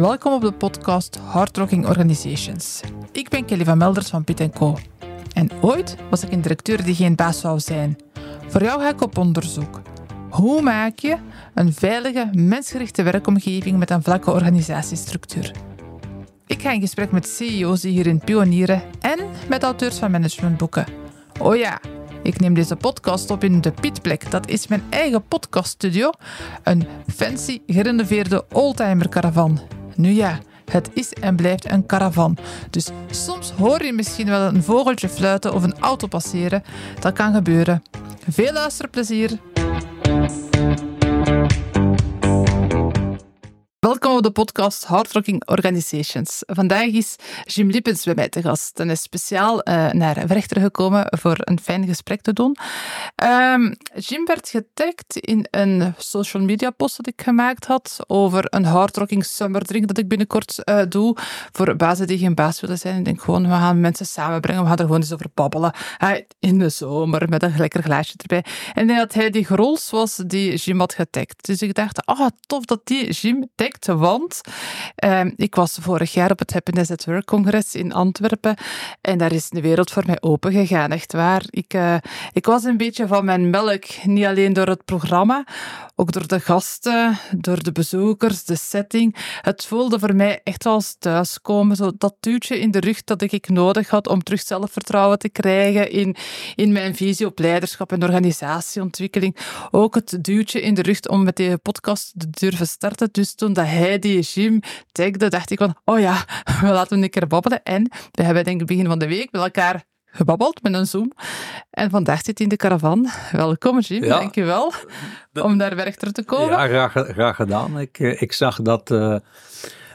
Welkom op de podcast Hardrocking Organizations. Ik ben Kelly van Melders van Piet Co. En ooit was ik een directeur die geen baas zou zijn. Voor jou ga ik op onderzoek. Hoe maak je een veilige, mensgerichte werkomgeving met een vlakke organisatiestructuur? Ik ga in gesprek met CEO's die hierin pionieren en met auteurs van managementboeken. Oh ja, ik neem deze podcast op in de Pietplek. Dat is mijn eigen podcaststudio. Een fancy, gerenoveerde oldtimer caravan. Nu ja, het is en blijft een caravan. Dus soms hoor je misschien wel een vogeltje fluiten of een auto passeren. Dat kan gebeuren. Veel luisterplezier. Welkom op de podcast Hardrocking Organizations. Vandaag is Jim Lippens bij mij te gast en is speciaal uh, naar Werchter gekomen voor een fijn gesprek te doen. Um, Jim werd getagd in een social media post dat ik gemaakt had over een hardrocking summer drink dat ik binnenkort uh, doe voor bazen die geen baas willen zijn. Ik denk gewoon, we gaan mensen samenbrengen, we gaan er gewoon eens over babbelen. In de zomer met een lekker glaasje erbij. En dat hij die grols was die Jim had getagd. Dus ik dacht, ah, oh, tof dat die Jim tagt want uh, ik was vorig jaar op het Happiness at Work congres in Antwerpen en daar is de wereld voor mij open gegaan, echt waar. Ik, uh, ik was een beetje van mijn melk, niet alleen door het programma, ook door de gasten, door de bezoekers, de setting. Het voelde voor mij echt als thuiskomen, zo dat duwtje in de rug dat ik nodig had om terug zelfvertrouwen te krijgen in, in mijn visie op leiderschap en organisatieontwikkeling. Ook het duwtje in de rug om met deze podcast te durven starten. Dus toen dat hij die Jim tagde, dacht ik van, oh ja, we laten een keer babbelen. En we hebben denk ik begin van de week met elkaar gebabbeld met een Zoom. En vandaag zit hij in de caravan. Welkom Jim, ja, dankjewel om naar Werchter te komen. Ja, graag, graag gedaan. Ik, eh, ik zag dat... Uh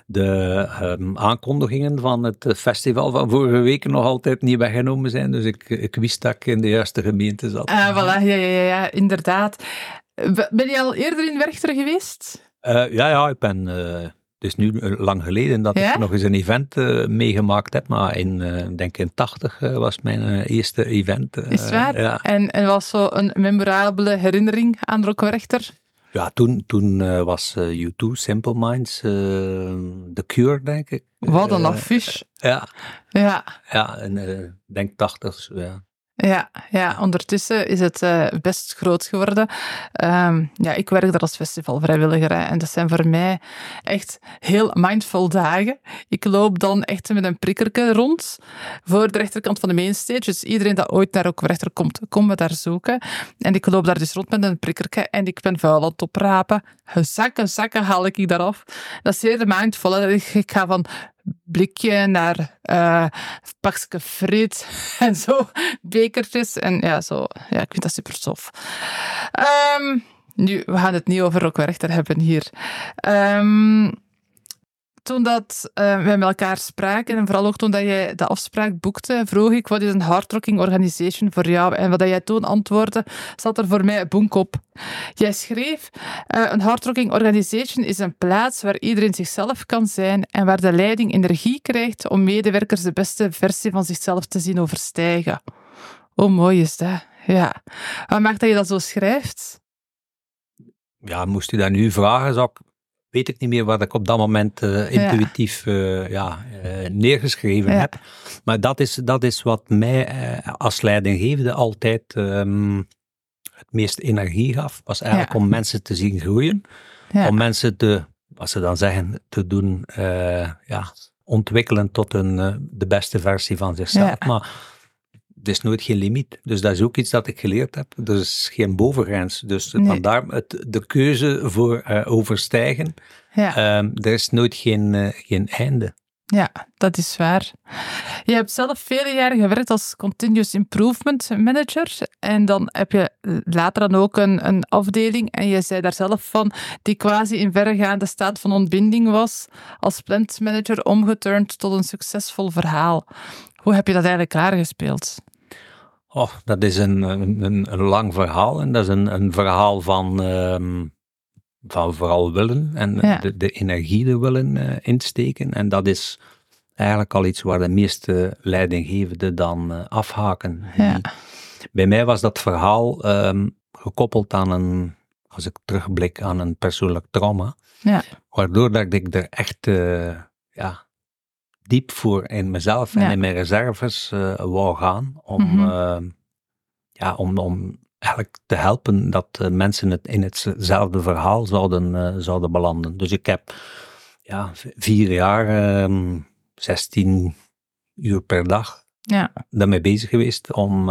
de um, aankondigingen van het festival van vorige week nog altijd niet weggenomen zijn. Dus ik, ik wist dat ik in de juiste gemeente zat. Ah, voilà, ja, ja, ja, inderdaad. Ben je al eerder in Werchter geweest? Uh, ja, ja, ik ben. Uh, het is nu lang geleden dat ja? ik nog eens een event uh, meegemaakt heb, maar in, denk in 80 was mijn eerste event. is waar? Ja. En, en was zo een memorabele herinnering aan Rockwerchter? Ja, toen, toen was U2, Simple Minds, The Cure, denk ik. Wat een affiche. ja. Ja. Ja, en denk 80, ja. Ja, ja, ondertussen is het uh, best groot geworden. Um, ja, ik werk daar als festivalvrijwilliger en dat zijn voor mij echt heel mindful dagen. Ik loop dan echt met een prikkerke rond voor de rechterkant van de mainstage. Dus iedereen dat ooit naar rechter komt, komt me daar zoeken. En ik loop daar dus rond met een prikkerke en ik ben vuil aan het oprapen. Zakken, zakken haal ik daaraf. Dat is zeer mindful. Ik ga van blikje naar uh, pakje friet en zo, bekertjes. En ja, zo, ja, ik vind dat super tof. Um, nu, we gaan het niet over rockwerchter hebben hier. Um, toen dat, uh, we met elkaar spraken en vooral ook toen dat jij de afspraak boekte, vroeg ik wat is een hardrocking organization voor jou? En wat jij toen antwoordde, zat er voor mij boek op. Jij schreef, uh, een hardrocking organization is een plaats waar iedereen zichzelf kan zijn en waar de leiding energie krijgt om medewerkers de beste versie van zichzelf te zien overstijgen. Hoe mooi is dat? Ja. Wat maakt dat je dat zo schrijft? Ja, moest je dat nu vragen, zou ik weet ik niet meer wat ik op dat moment uh, intuïtief uh, ja, uh, neergeschreven ja. heb. Maar dat is, dat is wat mij als leidinggevende altijd um, het meest energie gaf. Was eigenlijk ja. om mensen te zien groeien. Om mensen te, wat ze dan zeggen, te doen ja, ontwikkelen tot een, de beste versie van zichzelf. Maar er is nooit geen limiet. Dus dat is ook iets dat ik geleerd heb. Er is geen bovengrens. Dus nee. vandaar het, de keuze voor uh, overstijgen. Ja. Um, er is nooit geen, uh, geen einde. Ja, dat is waar. Je hebt zelf vele jaren gewerkt als Continuous Improvement Manager. En dan heb je later dan ook een, een afdeling. En je zei daar zelf van, die quasi in verregaande staat van ontbinding was. Als plantmanager omgeturnd tot een succesvol verhaal. Hoe heb je dat eigenlijk klaargespeeld? Oh, dat is een, een, een lang verhaal en dat is een, een verhaal van, um, van vooral willen en de, de, energie er willen uh, insteken. En dat is eigenlijk al iets waar de meeste leidinggevenden dan uh, afhaken. Ja. Bij mij was dat verhaal um, gekoppeld aan een, als ik terugblik aan een persoonlijk trauma. Ja. Waardoor dat ik er echt uh, ja, diep voor in mezelf en in mijn reserves uh, wou gaan. Om, mm -hmm. ja, om, om eigenlijk te helpen dat mensen het in hetzelfde verhaal zouden, zouden belanden. Dus ik heb ja, vier jaar, um, 16 uur per dag ja. daarmee bezig geweest om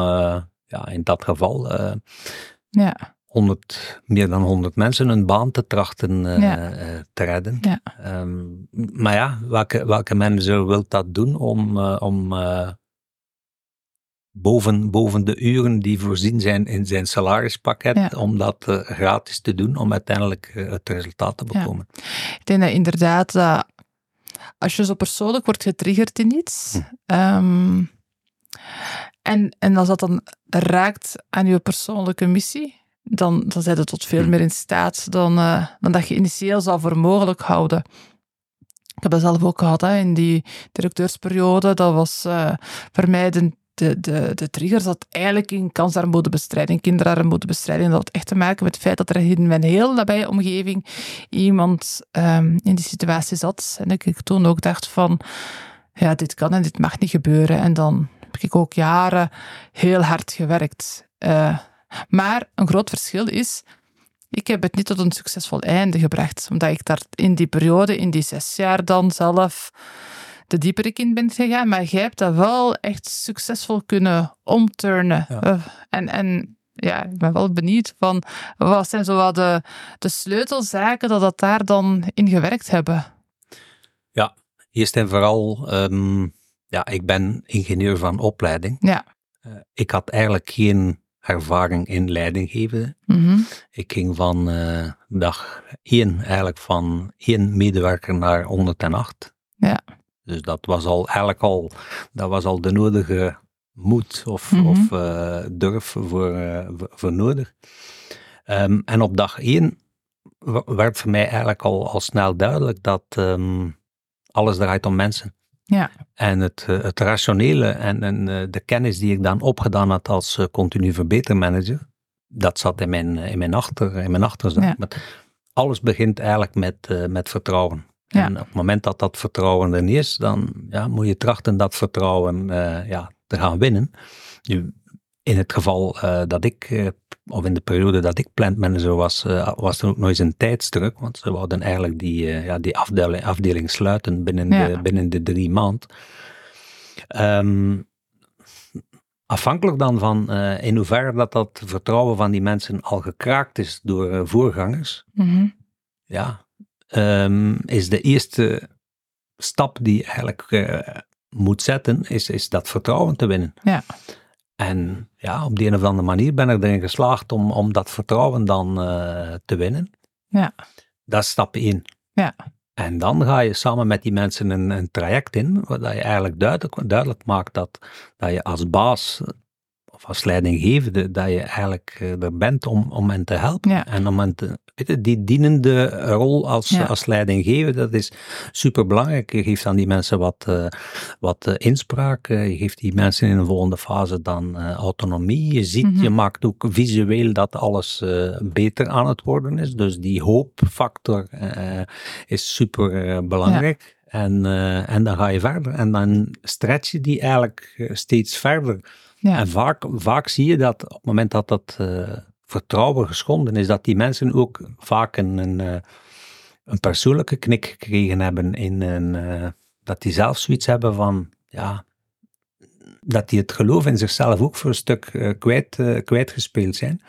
ja, in dat geval ja 100, meer dan 100 mensen een baan te trachten uh, ja. uh, te redden. Ja. Um, maar ja, welke, welke manager wil dat doen om, uh, om boven, boven de uren die voorzien zijn in zijn salarispakket, Ja. om dat gratis te doen, om uiteindelijk het resultaat te bekomen? Ik denk dat inderdaad dat als je zo persoonlijk wordt getriggerd in iets, Hm. um, en, en als dat dan raakt aan je persoonlijke missie, dan, dan zijn je tot veel Hm. meer in staat dan, uh, dan dat je initieel zou voor mogelijk houden. Ik heb dat zelf ook gehad hè, in die directeursperiode. Dat was uh, voor mij de, de, de, de trigger zat eigenlijk in kansarmoedebestrijding, kinderarmoedebestrijding. Dat had echt te maken met het feit dat er in mijn heel nabije omgeving iemand um, in die situatie zat. En ik, ik toen ook dacht van, ja, dit kan en dit mag niet gebeuren. En dan heb ik ook jaren heel hard gewerkt. Uh, maar een groot verschil is, ik heb het niet tot een succesvol einde gebracht, omdat ik daar in die periode, in die zes jaar dan zelf de diepere in ben gegaan. Maar jij hebt dat wel echt succesvol kunnen omturnen. Ja. Uh, en, en ja, ik ben wel benieuwd van, wat zijn zo wat de, de sleutelzaken dat dat daar dan in gewerkt hebben? Ja, eerst en vooral, um, ja, ik ben ingenieur van opleiding. Ja. Uh, ik had eigenlijk geen ervaring in leidinggeven. Mm -hmm. Ik ging van uh, dag één eigenlijk van één medewerker naar 108. Ja. Dus dat was al eigenlijk al, dat was al de nodige moed of, Mhm. mm -hmm. of uh, durf voor, uh, voor nodig. Um, en op dag één werd voor mij eigenlijk al, al snel duidelijk dat um, alles draait om mensen. Ja. En het, eh, het rationele en, en uh, de kennis die ik dan opgedaan had als uh, continu verbetermanager, dat zat in mijn, in mijn, achter, in mijn achterzak. Ja. Met, alles begint eigenlijk met, met vertrouwen. Ja. En op het moment dat dat vertrouwen er niet is, dan ja, moet je trachten dat vertrouwen uh, ja, te gaan winnen. In het geval uh, dat ik, of in de periode dat ik plantmanager was, uh, was er ook nog eens een tijdsdruk, want ze wilden eigenlijk die, ja, die afdeling, afdeling sluiten binnen, Ja. de, binnen de drie maanden. Um, afhankelijk dan van in hoeverre dat, dat vertrouwen van die mensen al gekraakt is door voorgangers, Mm -hmm. ja, um, is de eerste stap die je eigenlijk moet zetten, is, is dat vertrouwen te winnen. Ja. En ja, op de een of andere manier ben ik erin geslaagd om, om dat vertrouwen dan uh, te winnen. Ja. Dat is stap 1. Ja. En dan ga je samen met die mensen een, een traject in, waar je eigenlijk duidelijk, duidelijk maakt dat, dat je als baas of als leidinggevende, dat je eigenlijk uh, er bent om, om hen te helpen. Ja. En om hen te, die dienende rol als, Ja. als leidinggevende, dat is super belangrijk. Je geeft aan die mensen wat, uh, wat uh, inspraak, je geeft die mensen in een volgende fase dan uh, autonomie. Je ziet, Mhm. je maakt ook visueel dat alles beter aan het worden is. Dus die hoopfactor is super belangrijk. En, en dan ga je verder. En dan stretch je die eigenlijk steeds verder. Ja. En vaak, vaak zie je dat op het moment dat dat vertrouwen geschonden is, dat die mensen ook vaak een, een, uh, een persoonlijke knik gekregen hebben. In een, uh, dat die zelf zoiets hebben van, ja, dat die het geloof in zichzelf ook voor een stuk uh, kwijt, uh, kwijtgespeeld zijn.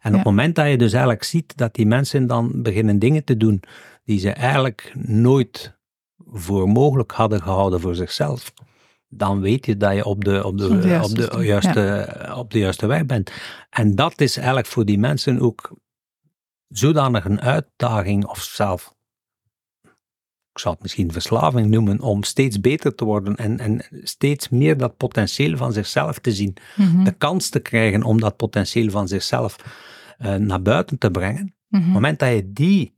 En Ja. op het moment dat je dus eigenlijk ziet dat die mensen dan beginnen dingen te doen die ze eigenlijk nooit voor mogelijk hadden gehouden voor zichzelf, dan weet je dat je op de, op de, Op de juiste op de, juiste, op de juiste weg bent. En dat is eigenlijk voor die mensen ook zodanig een uitdaging of zelf, ik zal het misschien verslaving noemen, om steeds beter te worden en, en steeds meer dat potentieel van zichzelf te zien. Mhm. De kans te krijgen om dat potentieel van zichzelf uh, naar buiten te brengen. Op Mhm. het moment dat je die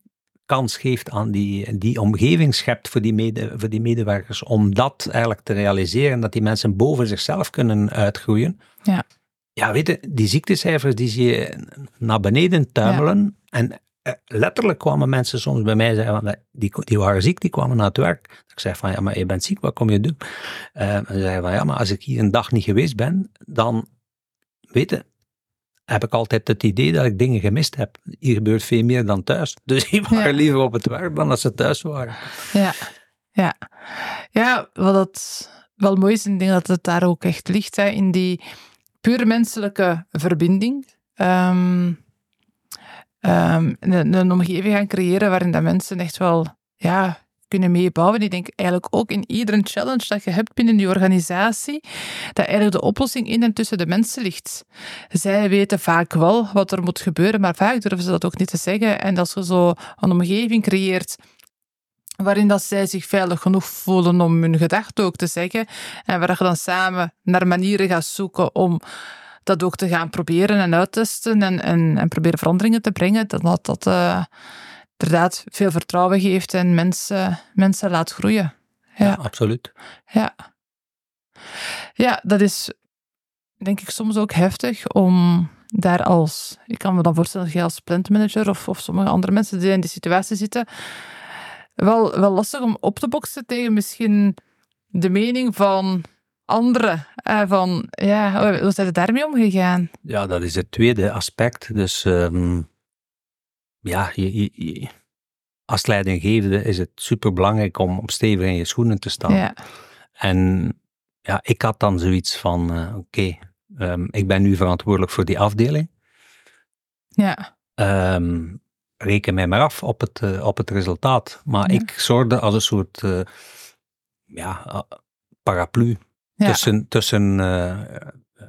kans geeft aan die, die omgeving schept voor die, mede, voor die medewerkers, om dat eigenlijk te realiseren, dat die mensen boven zichzelf kunnen uitgroeien. Ja. Ja, weet je, die ziektecijfers die zie je naar beneden tuimelen. En letterlijk kwamen mensen soms bij mij zeggen, die, die waren ziek, die kwamen naar het werk. Ik zei van, ja, maar je bent ziek, wat kom je doen? Uh, en ze zeiden van, ja, maar als ik hier een dag niet geweest ben, dan, weet je, heb ik altijd het idee dat ik dingen gemist heb. Hier gebeurt veel meer dan thuis. Dus die waren liever op het werk dan als ze thuis waren. Ja, ja. Ja, wat het wel mooi is, ik denk dat het daar ook echt ligt, hè, in die puur menselijke verbinding. Um, um, een, een, omgeving gaan creëren waarin dat mensen echt wel ja, kunnen meebouwen. Ik denk eigenlijk ook in iedere challenge dat je hebt binnen die organisatie, dat eigenlijk de oplossing in en tussen de mensen ligt. Zij weten vaak wel wat er moet gebeuren, maar vaak durven ze dat ook niet te zeggen. En als je zo een omgeving creëert waarin dat zij zich veilig genoeg voelen om hun gedachten ook te zeggen, en waar je dan samen naar manieren gaat zoeken om dat ook te gaan proberen en uittesten en, en, en proberen veranderingen te brengen, dat dat uh, inderdaad veel vertrouwen geeft en mensen, mensen laat groeien. Ja. ja, absoluut. Ja. ja, dat is denk ik soms ook heftig om daar als, ik kan me dan voorstellen dat je als plantmanager of, of sommige andere mensen die in die situatie zitten, wel, wel lastig om op te boksen tegen misschien de mening van anderen. Uh, van, ja, hoe zijn ze daarmee omgegaan? Ja, dat is het tweede aspect. Dus um, ja, je, je, als leidinggevende is het superbelangrijk om, om stevig in je schoenen te staan. Ja. En ja, ik had dan zoiets van, uh, oké, okay, um, ik ben nu verantwoordelijk voor die afdeling. Ja. Um, reken mij maar af op het, uh, op het resultaat. Maar ja. ik zorgde als een soort uh, ja, paraplu tussen, tussen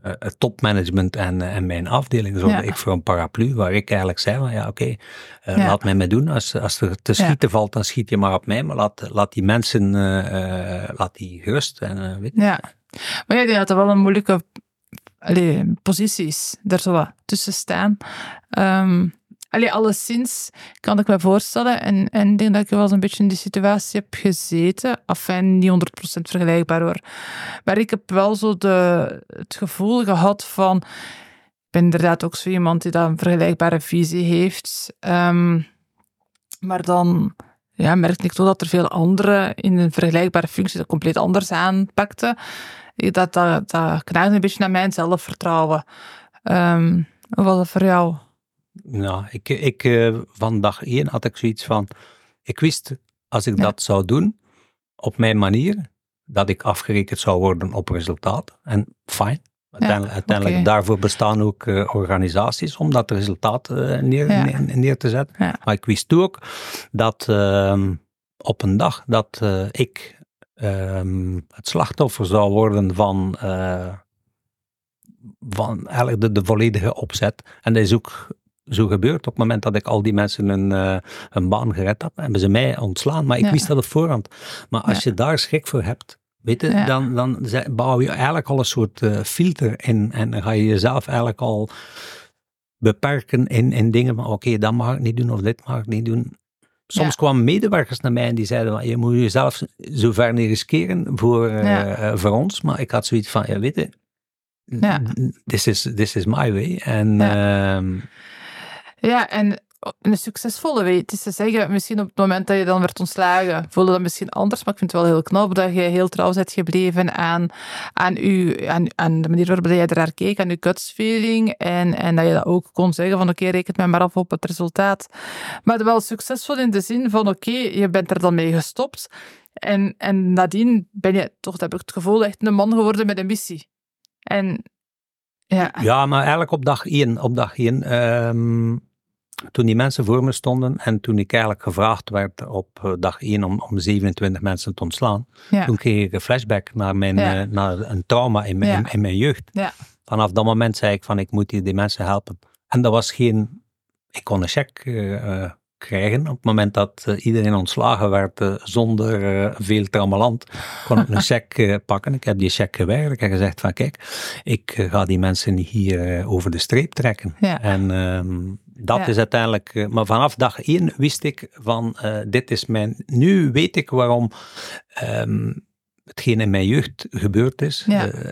het topmanagement en, en mijn afdeling. Zorgde ik voor een paraplu waar ik eigenlijk zei van ja oké, okay, laat mij me doen. Als, als er te schieten valt, dan schiet je maar op mij. Maar laat, laat die mensen, laat die gerust. En, weet ja, maar ja, die had wel een moeilijke allee, posities er zo wat tussen staan. Um, Allee, alleszins kan ik me voorstellen. En, en ik denk dat ik wel eens een beetje in die situatie heb gezeten. Afijn, niet 100% vergelijkbaar hoor. Maar ik heb wel zo de, het gevoel gehad van... Ik ben inderdaad ook zo iemand die dan een vergelijkbare visie heeft. Um, maar dan ja, merkte ik toch dat er veel anderen in een vergelijkbare functie dat compleet anders aanpakten. Dat, dat, dat knaagde een beetje naar mijn zelfvertrouwen. Um, hoe was dat voor jou? Nou, ik, ik, uh, van dag één had ik zoiets van, ik wist als ik dat zou doen, op mijn manier, dat ik afgerekend zou worden op resultaat. En fijn. Uiteindelijk, uiteindelijk daarvoor bestaan ook uh, organisaties om dat resultaat uh, neer, neer, neer, te zetten. Maar ik wist ook dat uh, op een dag dat ik ehm, het slachtoffer zou worden van, van eigenlijk de, de volledige opzet. En dat is ook zo gebeurd. Op het moment dat ik al die mensen een, uh, een baan gered heb, hebben ze mij ontslaan. Maar ik wist dat op voorhand. Maar als je daar schrik voor hebt, weet je, dan, dan bouw je eigenlijk al een soort uh, filter in. En dan ga je jezelf eigenlijk al beperken in, in dingen van oké, dat mag ik niet doen of dit mag ik niet doen. Soms kwamen medewerkers naar mij en die zeiden van, je moet jezelf zo ver niet riskeren voor, uh, voor ons. Maar ik had zoiets van, ja weet je, ja. this, is, this is my way. En ja. Uh, ja, en een succesvolle way. Het is te zeggen, misschien op het moment dat je dan werd ontslagen, voelde dat misschien anders, maar ik vind het wel heel knap dat je heel trouw bent gebleven aan, aan, u, aan, aan de manier waarop jij naar keek, aan je guts feeling, en, en dat je dat ook kon zeggen van oké, reken mij maar af op het resultaat. Maar wel succesvol in de zin van oké, je bent er dan mee gestopt, en, en nadien ben je, toch heb ik het gevoel, echt een man geworden met een missie. En ja. ja, maar eigenlijk op dag één, op dag één um toen die mensen voor me stonden en toen ik eigenlijk gevraagd werd op eh, dag 1 om, om 27 mensen te ontslaan, toen kreeg ik een flashback naar, mijn, eh, naar een trauma in, mijn, in, mijn jeugd. Vanaf dat moment zei ik van ik moet die, die mensen helpen. En dat was geen, ik kon een check uh, krijgen. Op het moment dat iedereen ontslagen werd zonder veel tramaland, kon ik een check pakken. Ik heb die check geweigerd en gezegd van kijk, ik ga die mensen hier over de streep trekken. En ehm, dat is uiteindelijk, eh, maar vanaf dag één wist ik van, uh, dit is mijn, nu weet ik waarom um, hetgeen in mijn jeugd gebeurd is. Ja. Uh,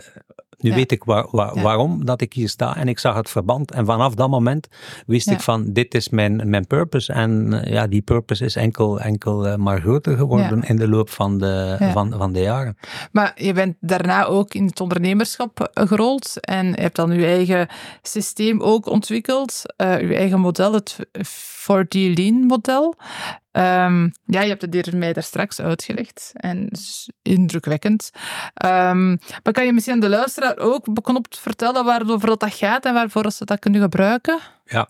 Nu weet ik waar, waarom dat ik hier sta en ik zag het verband. En vanaf dat moment wist ik van, dit is mijn, mijn purpose. En eh, ja, die purpose is enkel, enkel uh, maar groter geworden in de loop van de, van, van de jaren. Maar je bent daarna ook in het ondernemerschap gerold en je hebt dan je eigen systeem ook ontwikkeld, uh, je eigen model, het 4D Lean model. Um, ja, je hebt het hier mij daar straks uitgelegd en indrukwekkend. Um, maar kan je misschien de luisteraar ook beknopt vertellen waarover dat gaat en waarvoor ze dat kunnen gebruiken? Ja,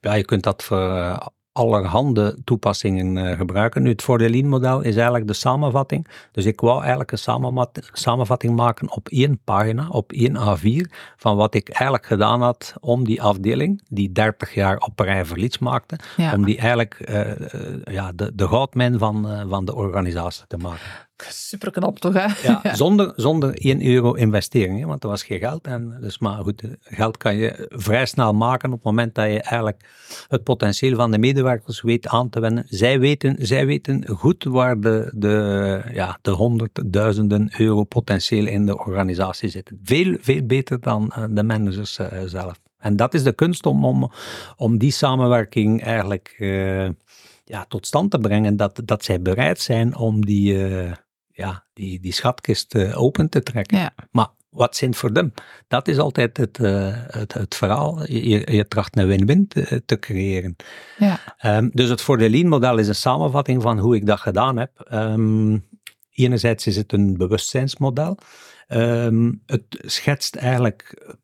ja je kunt dat voor uh, allerhande toepassingen uh, gebruiken. Nu, het Lean-model is eigenlijk de samenvatting. Dus ik wou eigenlijk een samenvatting maken op één pagina, op één A4, van wat ik eigenlijk gedaan had om die afdeling, die 30 jaar op rij verlies maakte, om die eigenlijk uh, ja, de, de goudmijn van, van de organisatie te maken. Super knap toch, hè? Ja, Zonder, zonder 1 euro investering, hè, want er was geen geld. En dus, maar goed, geld kan je vrij snel maken op het moment dat je eigenlijk het potentieel van de medewerkers weet aan te wenden. Zij weten, zij weten goed waar de, de, ja, de honderdduizenden euro potentieel in de organisatie zitten. Veel, veel beter dan eh, de managers uh, zelf. En dat is de kunst om, om, om die samenwerking eigenlijk uh, ja, tot stand te brengen. Dat, dat zij bereid zijn om die, ja, die, die schatkist uh, open te trekken. Ja. Maar wat zin voor them? Dat is altijd het, uh, het, het verhaal. Je, je tracht een win-win te, te, creëren. Ja. Um, dus het voor de Lean-model is een samenvatting van hoe ik dat gedaan heb. Um, enerzijds is het een bewustzijnsmodel. Um, het schetst eigenlijk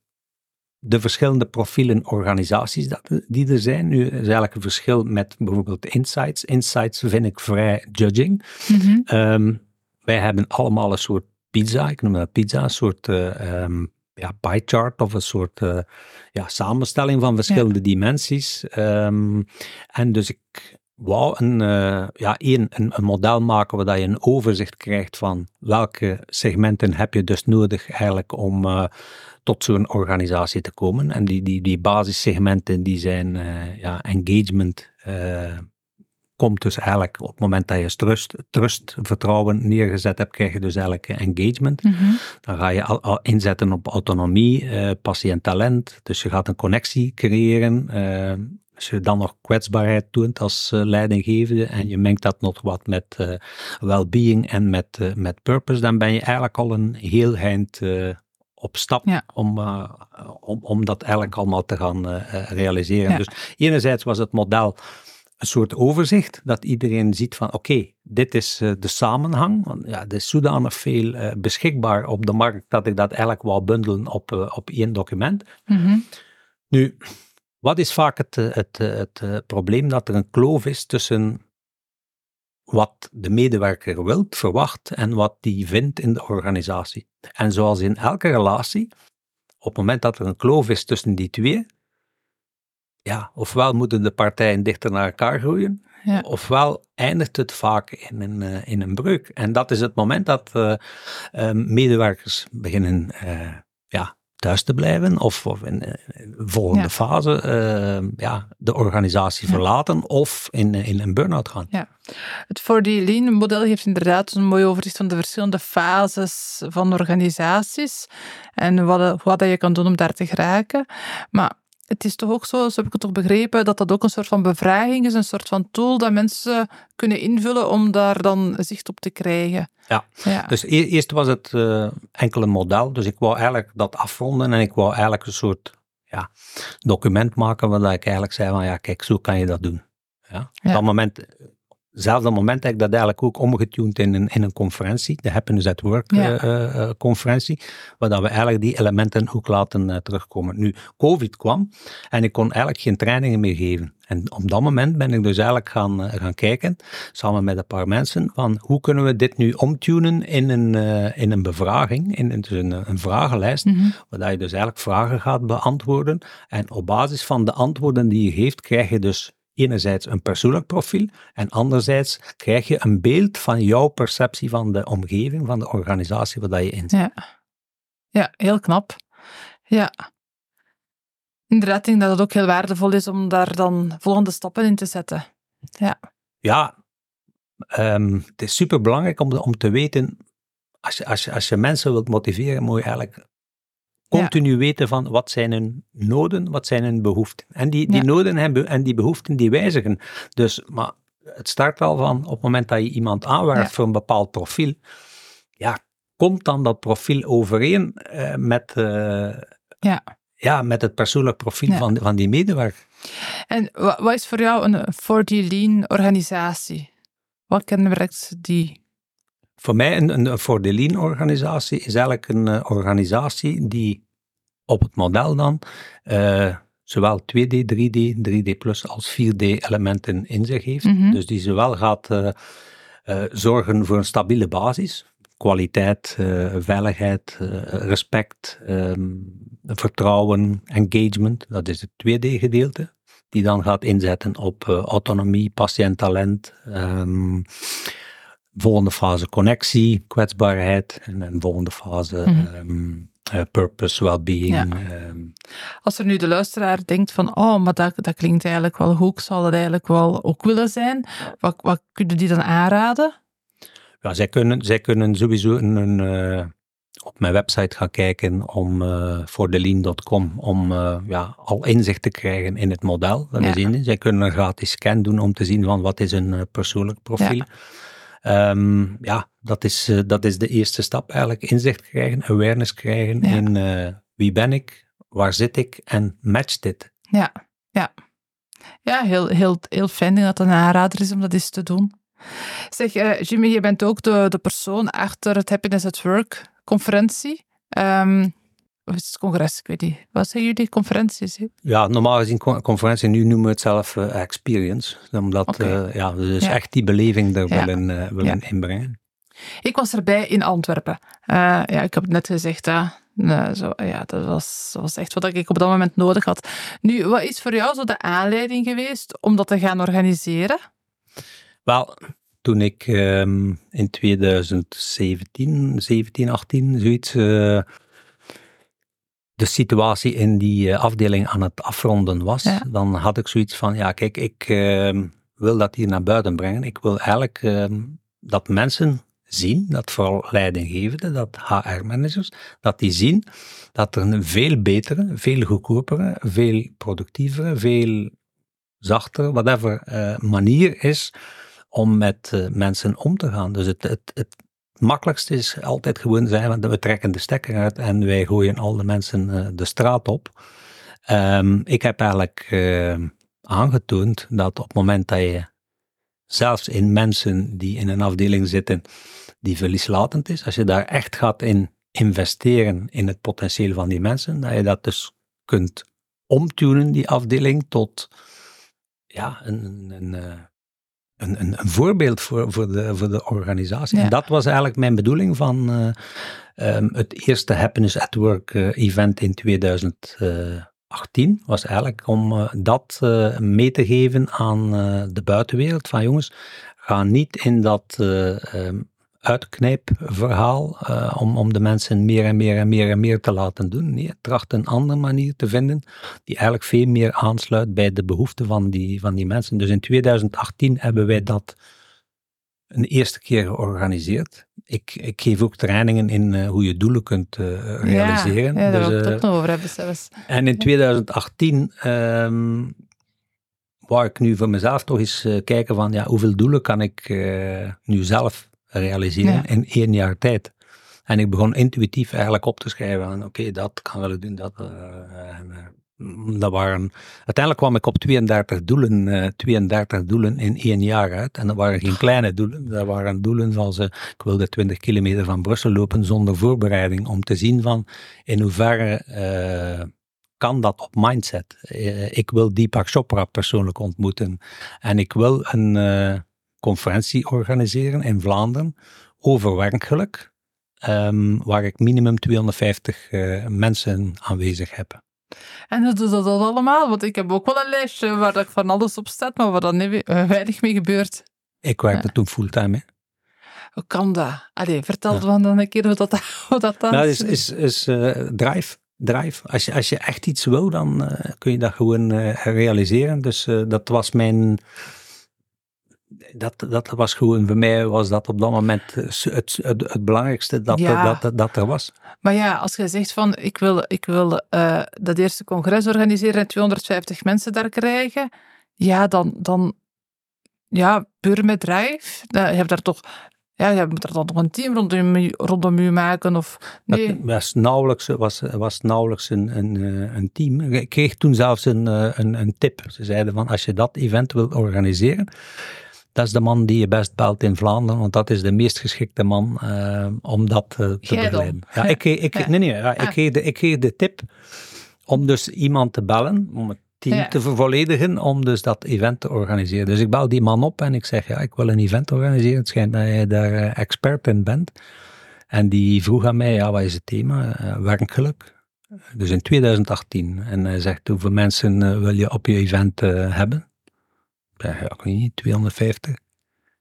de verschillende profielen organisaties dat, die er zijn. Nu is eigenlijk een verschil met bijvoorbeeld insights. Insights vind ik vrij judging. Mm -hmm. Wij hebben allemaal een soort pizza, ik noem dat pizza, een soort uh, um, ja, pie chart of een soort uh, ja, samenstelling van verschillende dimensies. Um, en dus ik wou een, uh, ja, één, een, een, model maken waar je een overzicht krijgt van welke segmenten heb je dus nodig eigenlijk om tot zo'n organisatie te komen. En die, die, die basissegmenten die zijn ja, engagement, komt dus eigenlijk op het moment dat je trust, trust vertrouwen neergezet hebt, krijg je dus eigenlijk engagement. Mhm. Dan ga je al, inzetten op autonomie, uh, passie en talent. Dus je gaat een connectie creëren. Uh, als je dan nog kwetsbaarheid toont als uh, leidinggevende en je mengt dat nog wat met uh, well-being en met, uh, met purpose, dan ben je eigenlijk al een heel eind op stap om, om, om dat eigenlijk allemaal te gaan realiseren. Dus enerzijds was het model een soort overzicht, dat iedereen ziet van oké, dit is uh, de samenhang. Want ja, er is zodanig veel uh, beschikbaar op de markt dat ik dat eigenlijk wou bundelen op, uh, op één document. Mm Nu, wat is vaak het, het, het, het probleem? Dat er een kloof is tussen wat de medewerker wilt, verwacht en wat die vindt in de organisatie. En zoals in elke relatie, op het moment dat er een kloof is tussen die twee, ja, ofwel moeten de partijen dichter naar elkaar groeien, ofwel eindigt het vaak in een, uh, in een breuk. En dat is het moment dat uh, uh, medewerkers beginnen ja, thuis te blijven, of, of in, de volgende fase ja, de organisatie verlaten, of in, in een burn-out gaan. Ja. Het 4D Lean model geeft inderdaad een mooi overzicht van de verschillende fases van organisaties en wat, wat je kan doen om daar te geraken. Maar het is toch ook zo, zo heb ik het toch begrepen, dat dat ook een soort van bevraging is, een soort van tool dat mensen kunnen invullen om daar dan zicht op te krijgen. Ja, ja. dus e-, eerst was het uh, enkel een model, dus ik wou eigenlijk dat afronden en ik wou eigenlijk een soort ja, document maken waar ik eigenlijk zei van ja, kijk, zo kan je dat doen. Ja. Op dat moment Hetzelfde moment heb ik dat eigenlijk ook omgetuned in een, in een conferentie, de Happiness at Work ja. uh, conferentie, waar dat we eigenlijk die elementen ook laten uh, terugkomen. Nu, COVID kwam en ik kon eigenlijk geen trainingen meer geven. En op dat moment ben ik dus eigenlijk gaan, gaan kijken, samen met een paar mensen, van hoe kunnen we dit nu omtunen in een, in een bevraging, in, dus een, een vragenlijst, mm -hmm. waar je dus eigenlijk vragen gaat beantwoorden. En op basis van de antwoorden die je geeft, krijg je dus enerzijds een persoonlijk profiel en anderzijds krijg je een beeld van jouw perceptie van de omgeving, van de organisatie waar je in zit. Ja. ja, heel knap. Ja. Inderdaad, ik denk dat het ook heel waardevol is om daar dan volgende stappen in te zetten. Ja, ja um, het is super belangrijk om, om te weten, als je, als, je, als je mensen wilt motiveren, moet je eigenlijk continu weten van wat zijn hun noden, wat zijn hun behoeften. En die, die noden en, en die behoeften die wijzigen. Dus, maar het start al van op het moment dat je iemand aanwerft voor een bepaald profiel, ja, komt dan dat profiel overeen uh, met, uh, ja. Ja, met het persoonlijk profiel van, van die medewerker. En wat is voor jou een 4D Lean organisatie? Wat kenmerkt die? Voor mij een, een 4D Lean organisatie is eigenlijk een uh, organisatie die op het model dan uh, zowel 2D, 3D, 3D plus als 4D elementen in zich heeft. Mm -hmm. Dus die zowel gaat uh, zorgen voor een stabiele basis, kwaliteit, veiligheid, respect, um, vertrouwen, engagement, dat is het 2D-gedeelte, die dan gaat inzetten op autonomie, patiënttalent, um, volgende fase connectie, kwetsbaarheid en een volgende fase mm -hmm. um, uh, purpose, well-being. Ja. Um. Als er nu de luisteraar denkt van, oh, maar dat, dat klinkt eigenlijk wel goed, ik zal het eigenlijk wel ook willen zijn, wat, wat kunnen die dan aanraden? Ja, zij kunnen, zij kunnen sowieso een, een uh, op mijn website gaan kijken om uh, voor om uh, ja, al inzicht te krijgen in het model. Dat ja. is in. Zij kunnen een gratis scan doen om te zien van wat is een persoonlijk profiel. Ja. Um, ja, dat is, dat is de eerste stap eigenlijk. Inzicht krijgen, awareness krijgen ja. in wie ben ik, waar zit ik en matcht dit. Ja, ja. Ja, heel, heel, heel fijn dat het een aanrader is om dat eens te doen. Zeg, Jimmy, je bent ook de, de persoon achter het Happiness at Work conferentie. Um, of is het congres? Ik weet niet. Wat zijn jullie conferenties? Ja, normaal gezien conferentie, nu noemen we het zelf uh, experience. Omdat okay. uh, ja, we dus ja. echt die beleving er ja. willen, uh, willen ja. inbrengen. Ik was erbij in Antwerpen. ja, ik heb het net gezegd, zo, ja, dat was, was echt wat ik op dat moment nodig had. Nu, wat is voor jou zo de aanleiding geweest om dat te gaan organiseren? Wel, toen ik um, in 2017, 17, 18, zoiets, uh, de situatie in die uh, afdeling aan het afronden was, ja. dan had ik zoiets van, ja kijk, ik uh, wil dat hier naar buiten brengen. Ik wil eigenlijk ehm, dat mensen zien, dat vooral leidinggevenden, dat HR-managers, dat die zien dat er een veel betere, veel goedkopere, veel productievere, veel zachtere, whatever, uh, manier is om met uh, mensen om te gaan. Dus het, het, het makkelijkste is altijd gewoon zijn, we trekken de stekker uit en wij gooien al de mensen uh, de straat op. Um, ik heb eigenlijk uh, aangetoond dat op het moment dat je zelfs in mensen die in een afdeling zitten die verlieslatend is, als je daar echt gaat in investeren in het potentieel van die mensen, dat je dat dus kunt omtunen, die afdeling, tot ja, een, een, een een, een, een, voorbeeld voor, voor, de, voor de organisatie. Ja. En dat was eigenlijk mijn bedoeling van uh, um, het eerste Happiness at Work uh, event in 2018. Was eigenlijk om uh, dat mee te geven aan de buitenwereld. Van jongens, ga niet in dat um, uitknijpverhaal uh, om, om de mensen meer en meer en meer en meer te laten doen. Nee, tracht een andere manier te vinden die eigenlijk veel meer aansluit bij de behoeften van die, van die mensen. Dus in 2018 hebben wij dat een eerste keer georganiseerd. Ik, ik geef ook trainingen in uh, hoe je doelen kunt uh, realiseren. Ja, ja daar dus, wil ik het ook nog over hebben zelfs. En in 2018 um, wou ik nu voor mezelf toch eens kijken van ja, hoeveel doelen kan ik nu zelf realiseren ja. in één jaar tijd. En ik begon intuïtief eigenlijk op te schrijven. Oké, okay, dat kan wel doen. Dat, uh, dat waren, uiteindelijk kwam ik op 32 doelen, uh, 32 doelen in één jaar uit. En dat waren geen kleine doelen. Dat waren doelen zoals ik wilde 20 kilometer van Brussel lopen zonder voorbereiding. Om te zien van in hoeverre kan dat op mindset. ik wil Deepak Chopra persoonlijk ontmoeten. En ik wil een conferentie organiseren in Vlaanderen over werkgeluk, um, waar ik minimum 250 uh, eh, mensen aanwezig heb. En dat doet dat allemaal? Want ik heb ook wel een lijstje waar ik van alles op staat, maar waar dan uh, weinig mee gebeurt. Ik werkte ja. toen fulltime. Hè. Hoe kan dat? Allee, vertel ja. dan een keer hoe dat, hoe dat dan nou, is. is, is uh, drive. drive. Als je, als je echt iets wil, dan uh, kun je dat gewoon uh, realiseren. Dus dat was mijn dat, dat was gewoon, voor mij was dat op dat moment het, het, het, belangrijkste dat, ja. dat, dat, er was. Maar ja, als je zegt van, ik wil, ik wil uh, dat eerste congres organiseren en 250 mensen daar krijgen, ja, dan, dan ja, puur met drijf, je hebt daar toch ja, je moet er dan nog een team rondom, rondom u maken? Of, nee. Dat was nauwelijks, was, was nauwelijks een, een, eh, een team. Ik kreeg toen zelfs een, eh, een, een tip. Ze zeiden van, als je dat event wilt organiseren, dat is de man die je best belt in Vlaanderen, want dat is de meest geschikte man uh, om dat uh, te begeleiden. Ja, ik, ik, Nee, nee, ja, ik, ah. geef de, ik geef de tip om dus iemand te bellen, om het team te vervolledigen om dus dat event te organiseren. Dus ik bel die man op en ik zeg, ja, ik wil een event organiseren. Het schijnt dat jij daar uh, expert in bent. En die vroeg aan mij, ja, wat is het thema? Werkgeluk. Dus in 2018. En hij zegt, hoeveel mensen wil je op je event hebben? Ja, ik weet niet, 250.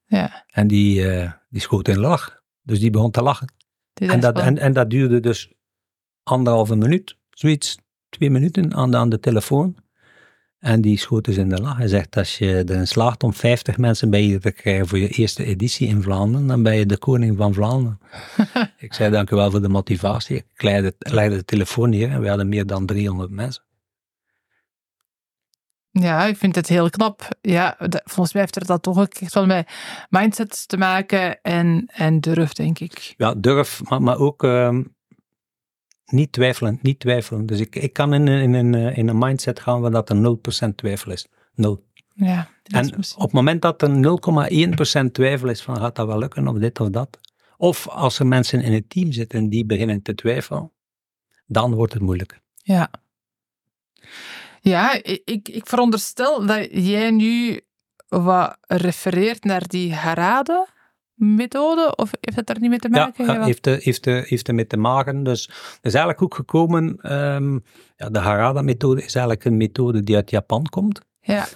Ja. En die, die schoot in lach. Dus die begon te lachen. En dat, en, en dat duurde dus anderhalve minuut, zoiets, twee minuten aan de, aan de telefoon. En die schoot dus in de lach. Hij zegt, als je erin slaagt om 50 mensen bij je te krijgen voor je eerste editie in Vlaanderen, dan ben je de koning van Vlaanderen. ik zei, dank u wel voor de motivatie. Ik leidde, leidde de telefoon neer en we hadden meer dan 300 mensen. Ja, ik vind het heel knap. Ja, volgens mij heeft er dat toch ook echt wel met mindset te maken en, en durf, denk ik. Ja, durf, maar, maar ook ehm, niet twijfelen, niet twijfelen. Dus ik, ik kan in, in, in, eh, in een mindset gaan waar dat er 0% twijfel is. Nul. Ja, en op het moment dat er 0,1% twijfel is van gaat dat wel lukken of dit of dat. Of als er mensen in het team zitten die beginnen te twijfelen, dan wordt het moeilijk. Ja. Ja, ik, ik veronderstel dat jij nu wat refereert naar die harade methode? Of heeft het daar niet mee te maken? Ja, heeft, heeft, heeft mee te maken. Dus het is eigenlijk ook gekomen, um, ja, de Harada-methode is eigenlijk een methode die uit Japan komt. Ja.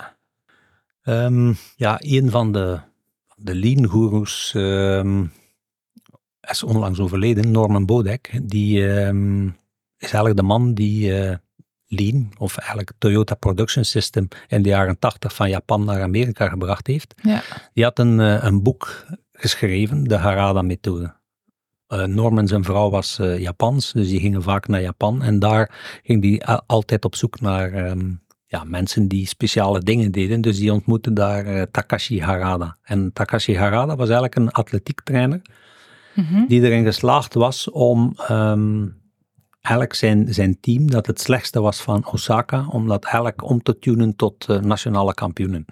Um, ja, een van de, de lean-goeroes um, is onlangs overleden, Norman Bodek. Die is eigenlijk de man die uh, Lean, of eigenlijk Toyota Production System, in de jaren 80 van Japan naar Amerika gebracht heeft. Ja. Die had een, uh, een boek geschreven, de Harada-methode. Uh, Norman zijn vrouw was uh, Japans, dus die gingen vaak naar Japan. En daar ging hij altijd op zoek naar um, ja, mensen die speciale dingen deden. Dus die ontmoette daar uh, Takashi Harada. En Takashi Harada was eigenlijk een atletiektrainer mm die erin geslaagd was om um, eigenlijk zijn, zijn team, dat het slechtste was van Osaka, om dat eigenlijk om te tunen tot nationale kampioenen.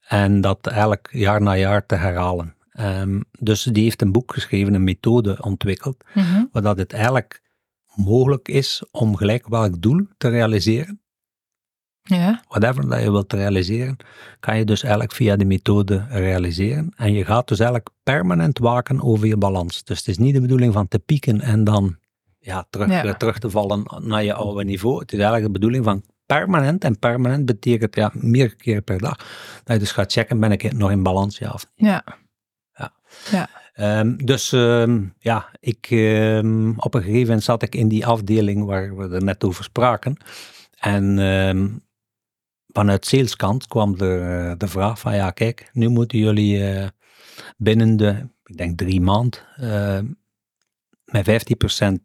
En dat eigenlijk jaar na jaar te herhalen. Um, dus die heeft een boek geschreven, een methode ontwikkeld, mm waar dat het eigenlijk mogelijk is om gelijk welk doel te realiseren. Ja. Whatever dat je wilt realiseren, kan je dus eigenlijk via die methode realiseren. En je gaat dus eigenlijk permanent waken over je balans. Dus het is niet de bedoeling van te pieken en dan ja, terug, ja. terug te vallen naar je oude niveau. Het is eigenlijk de bedoeling van permanent. En permanent betekent ja, meer keer per dag. Dat je dus gaat checken, ben ik nog in balans, ja of niet. Ja. Ja. Um, dus um, ja, ik, um, op een gegeven moment zat ik in die afdeling waar we er net over spraken. En vanuit saleskant kwam er de vraag van ja, kijk, nu moeten jullie uh, binnen de, ik denk drie maanden, uh, met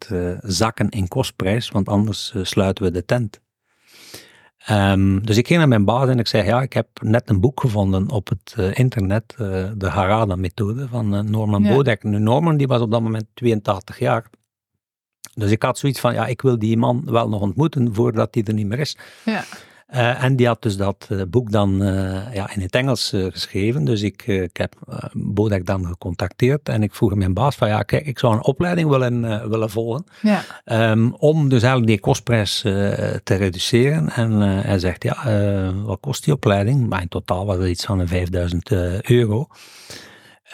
15% uh, zakken in kostprijs, want anders uh, sluiten we de tent. Um, dus ik ging naar mijn baas en ik zei, ja, ik heb net een boek gevonden op het uh, internet, uh, de Harada-methode van uh, Norman ja. Bodek. Nu, Norman die was op dat moment 82 jaar. Dus ik had zoiets van, ja, ik wil die man wel nog ontmoeten voordat hij er niet meer is. Ja. Uh, en die had dus dat uh, boek dan uh, ja, in het Engels geschreven. Dus ik, ik heb Bodek dan gecontacteerd en ik vroeg mijn baas van ja, kijk, ik zou een opleiding willen, willen volgen. Ja. Um, om dus eigenlijk die kostprijs te reduceren. En hij zegt ja, wat kost die opleiding? Maar in totaal was het iets van 5000 euro.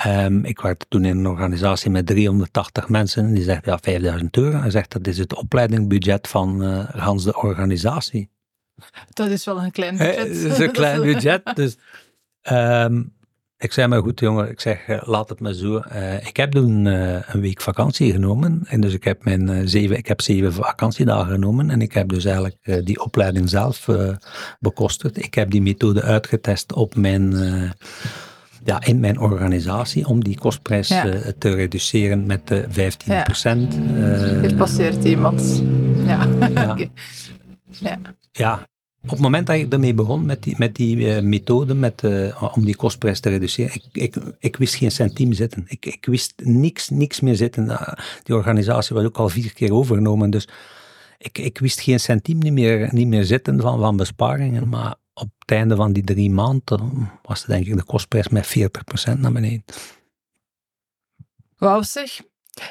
Um, ik werkte toen in een organisatie met 380 mensen. Die zegt ja, 5000 euro. Hij zegt dat is het opleidingsbudget van Hans de organisatie. Dat is wel een klein budget. Het is een klein budget. Dus um, ik zei maar goed jongen, ik zeg uh, laat het maar zo. Uh, ik heb toen uh, een week vakantie genomen. En dus ik heb mijn zeven, ik heb zeven vakantiedagen genomen. En ik heb dus eigenlijk die opleiding zelf bekostigd. Ik heb die methode uitgetest op mijn ja, in mijn organisatie om die kostprijs Ja. eh, te reduceren met eh 15 procent. Hier passeert iemand. Ja. Ja. Ja. Ja, op het moment dat ik ermee begon met die, met die eh, methode met, eh, om die kostprijs te reduceren, ik, ik, ik wist geen centiem zitten. Ik, ik wist niks, niks meer zitten. Eh, die organisatie was ook al vier keer overgenomen, dus ik, ik wist geen centiem niet meer, niet meer zitten van, van besparingen. Maar op het einde van die drie maanden was denk ik de kostprijs met 40% naar beneden. Wauw zeg.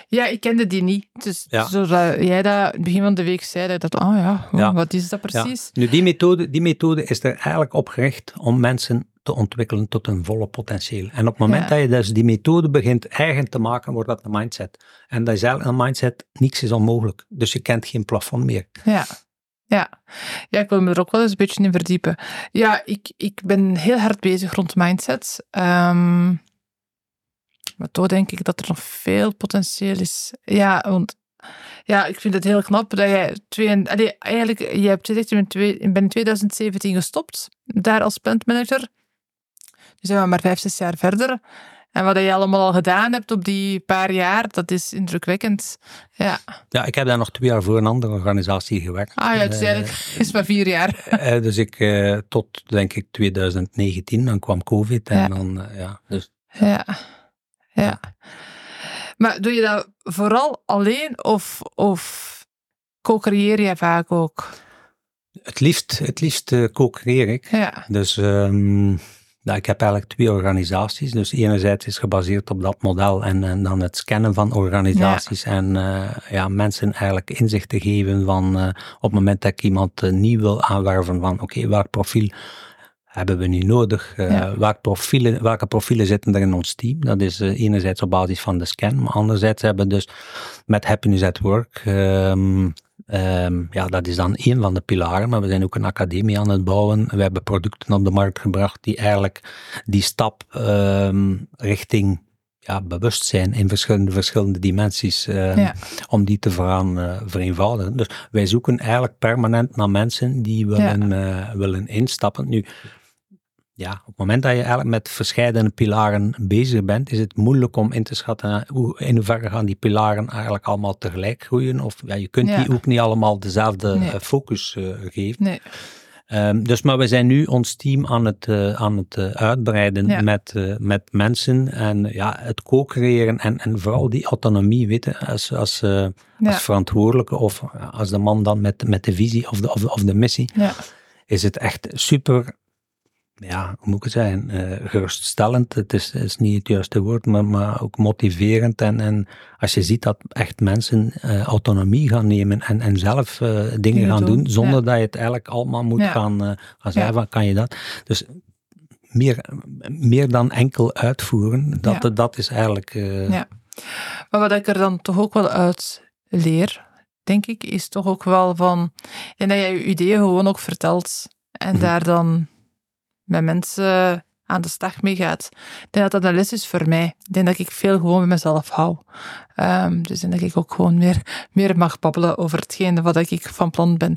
Ja, ik kende die niet. Dus Ja. zodat jij dat begin van de week zei, dat oh ja, oh, Ja. wat is dat Ja. precies? Nu, die methode, die methode is er eigenlijk op gericht om mensen te ontwikkelen tot hun volle potentieel. En op het moment dat je dus die methode begint eigen te maken, wordt dat een mindset. En dat is eigenlijk een mindset, niks is onmogelijk. Dus je kent geen plafond meer. Ja. Ja. ja, ik wil me er ook wel eens een beetje in verdiepen. Ja, ik, ik ben heel hard bezig rond mindset. Ehm, maar toch denk ik dat er nog veel potentieel is. Ja, want ja, ik vind het heel knap dat jij twee, en- eigenlijk, je hebt gezegd, je bent, twee, je bent in 2017 gestopt, daar als plantmanager. Nu zijn we maar vijf, zes jaar verder. En wat je allemaal al gedaan hebt op die paar jaar, dat is indrukwekkend. Ja. Ja, ik heb daar nog twee jaar voor een andere organisatie gewerkt. Ah ja, het is Eh, eigenlijk is maar vier jaar. eh, dus ik, eh, tot denk ik 2019, dan kwam COVID en Ja. dan, ja, dus Ja, ja. Maar doe je dat vooral alleen of, of co-creëer je vaak ook? het liefst, het liefst eh, co-creëer ik. Ja, Dus ja, ik heb eigenlijk twee organisaties. Dus enerzijds is gebaseerd op dat model en, en dan het scannen van organisaties en eh, ja, mensen eigenlijk inzicht te geven van eh, op het moment dat ik iemand nieuw wil aanwerven van oké, welk profiel hebben we nu nodig? Eh, Ja. welk profielen, welke profielen zitten er in ons team? Dat is eh, enerzijds op basis van de scan, maar anderzijds hebben we dus met Happiness at Work Ehm, ja, dat is dan één van de pilaren, maar we zijn ook een academie aan het bouwen. We hebben producten op de markt gebracht die eigenlijk die stap ehm, richting ja, bewustzijn in verschillende, verschillende dimensies, Ja. om die te veraan, eh, vereenvoudigen. Dus wij zoeken eigenlijk permanent naar mensen die willen, willen instappen. Nu, ja, op het moment dat je eigenlijk met verschillende pilaren bezig bent, is het moeilijk om in te schatten hoe, in hoeverre gaan die pilaren eigenlijk allemaal tegelijk groeien. Of ja, je kunt Ja. die ook niet allemaal dezelfde Nee. eh, focus eh, geven. nee. Ehm, dus, maar we zijn nu ons team aan het, eh, aan het uitbreiden Ja. met, met mensen en ja, het co-creëren en, en vooral die autonomie, weet je, als, als, Ja. als verantwoordelijke of als de man dan met, met de visie of de, of de, of de missie, Ja. is het echt super, ja, hoe moet ik het zeggen, eh, geruststellend. Het is, is niet het juiste woord, maar, maar ook motiverend. En, en als je ziet dat echt mensen eh, autonomie gaan nemen en, en zelf eh, dingen Dingen gaan doen, doen, zonder ja. dat je het eigenlijk allemaal moet Ja. gaan, gaan zeggen, van, kan je dat? Dus meer, meer dan enkel uitvoeren, dat, Ja. dat is eigenlijk... Ja. Maar wat ik er dan toch ook wel uit leer, denk ik, is toch ook wel van... En dat jij je ideeën gewoon ook vertelt en Mhm. daar dan met mensen aan de slag mee gaat. Ik denk dat dat een les is voor mij. Ik denk dat ik veel gewoon met mezelf hou. Ehm, dus denk dat ik ook gewoon meer, mag babbelen over hetgene wat ik van plan ben.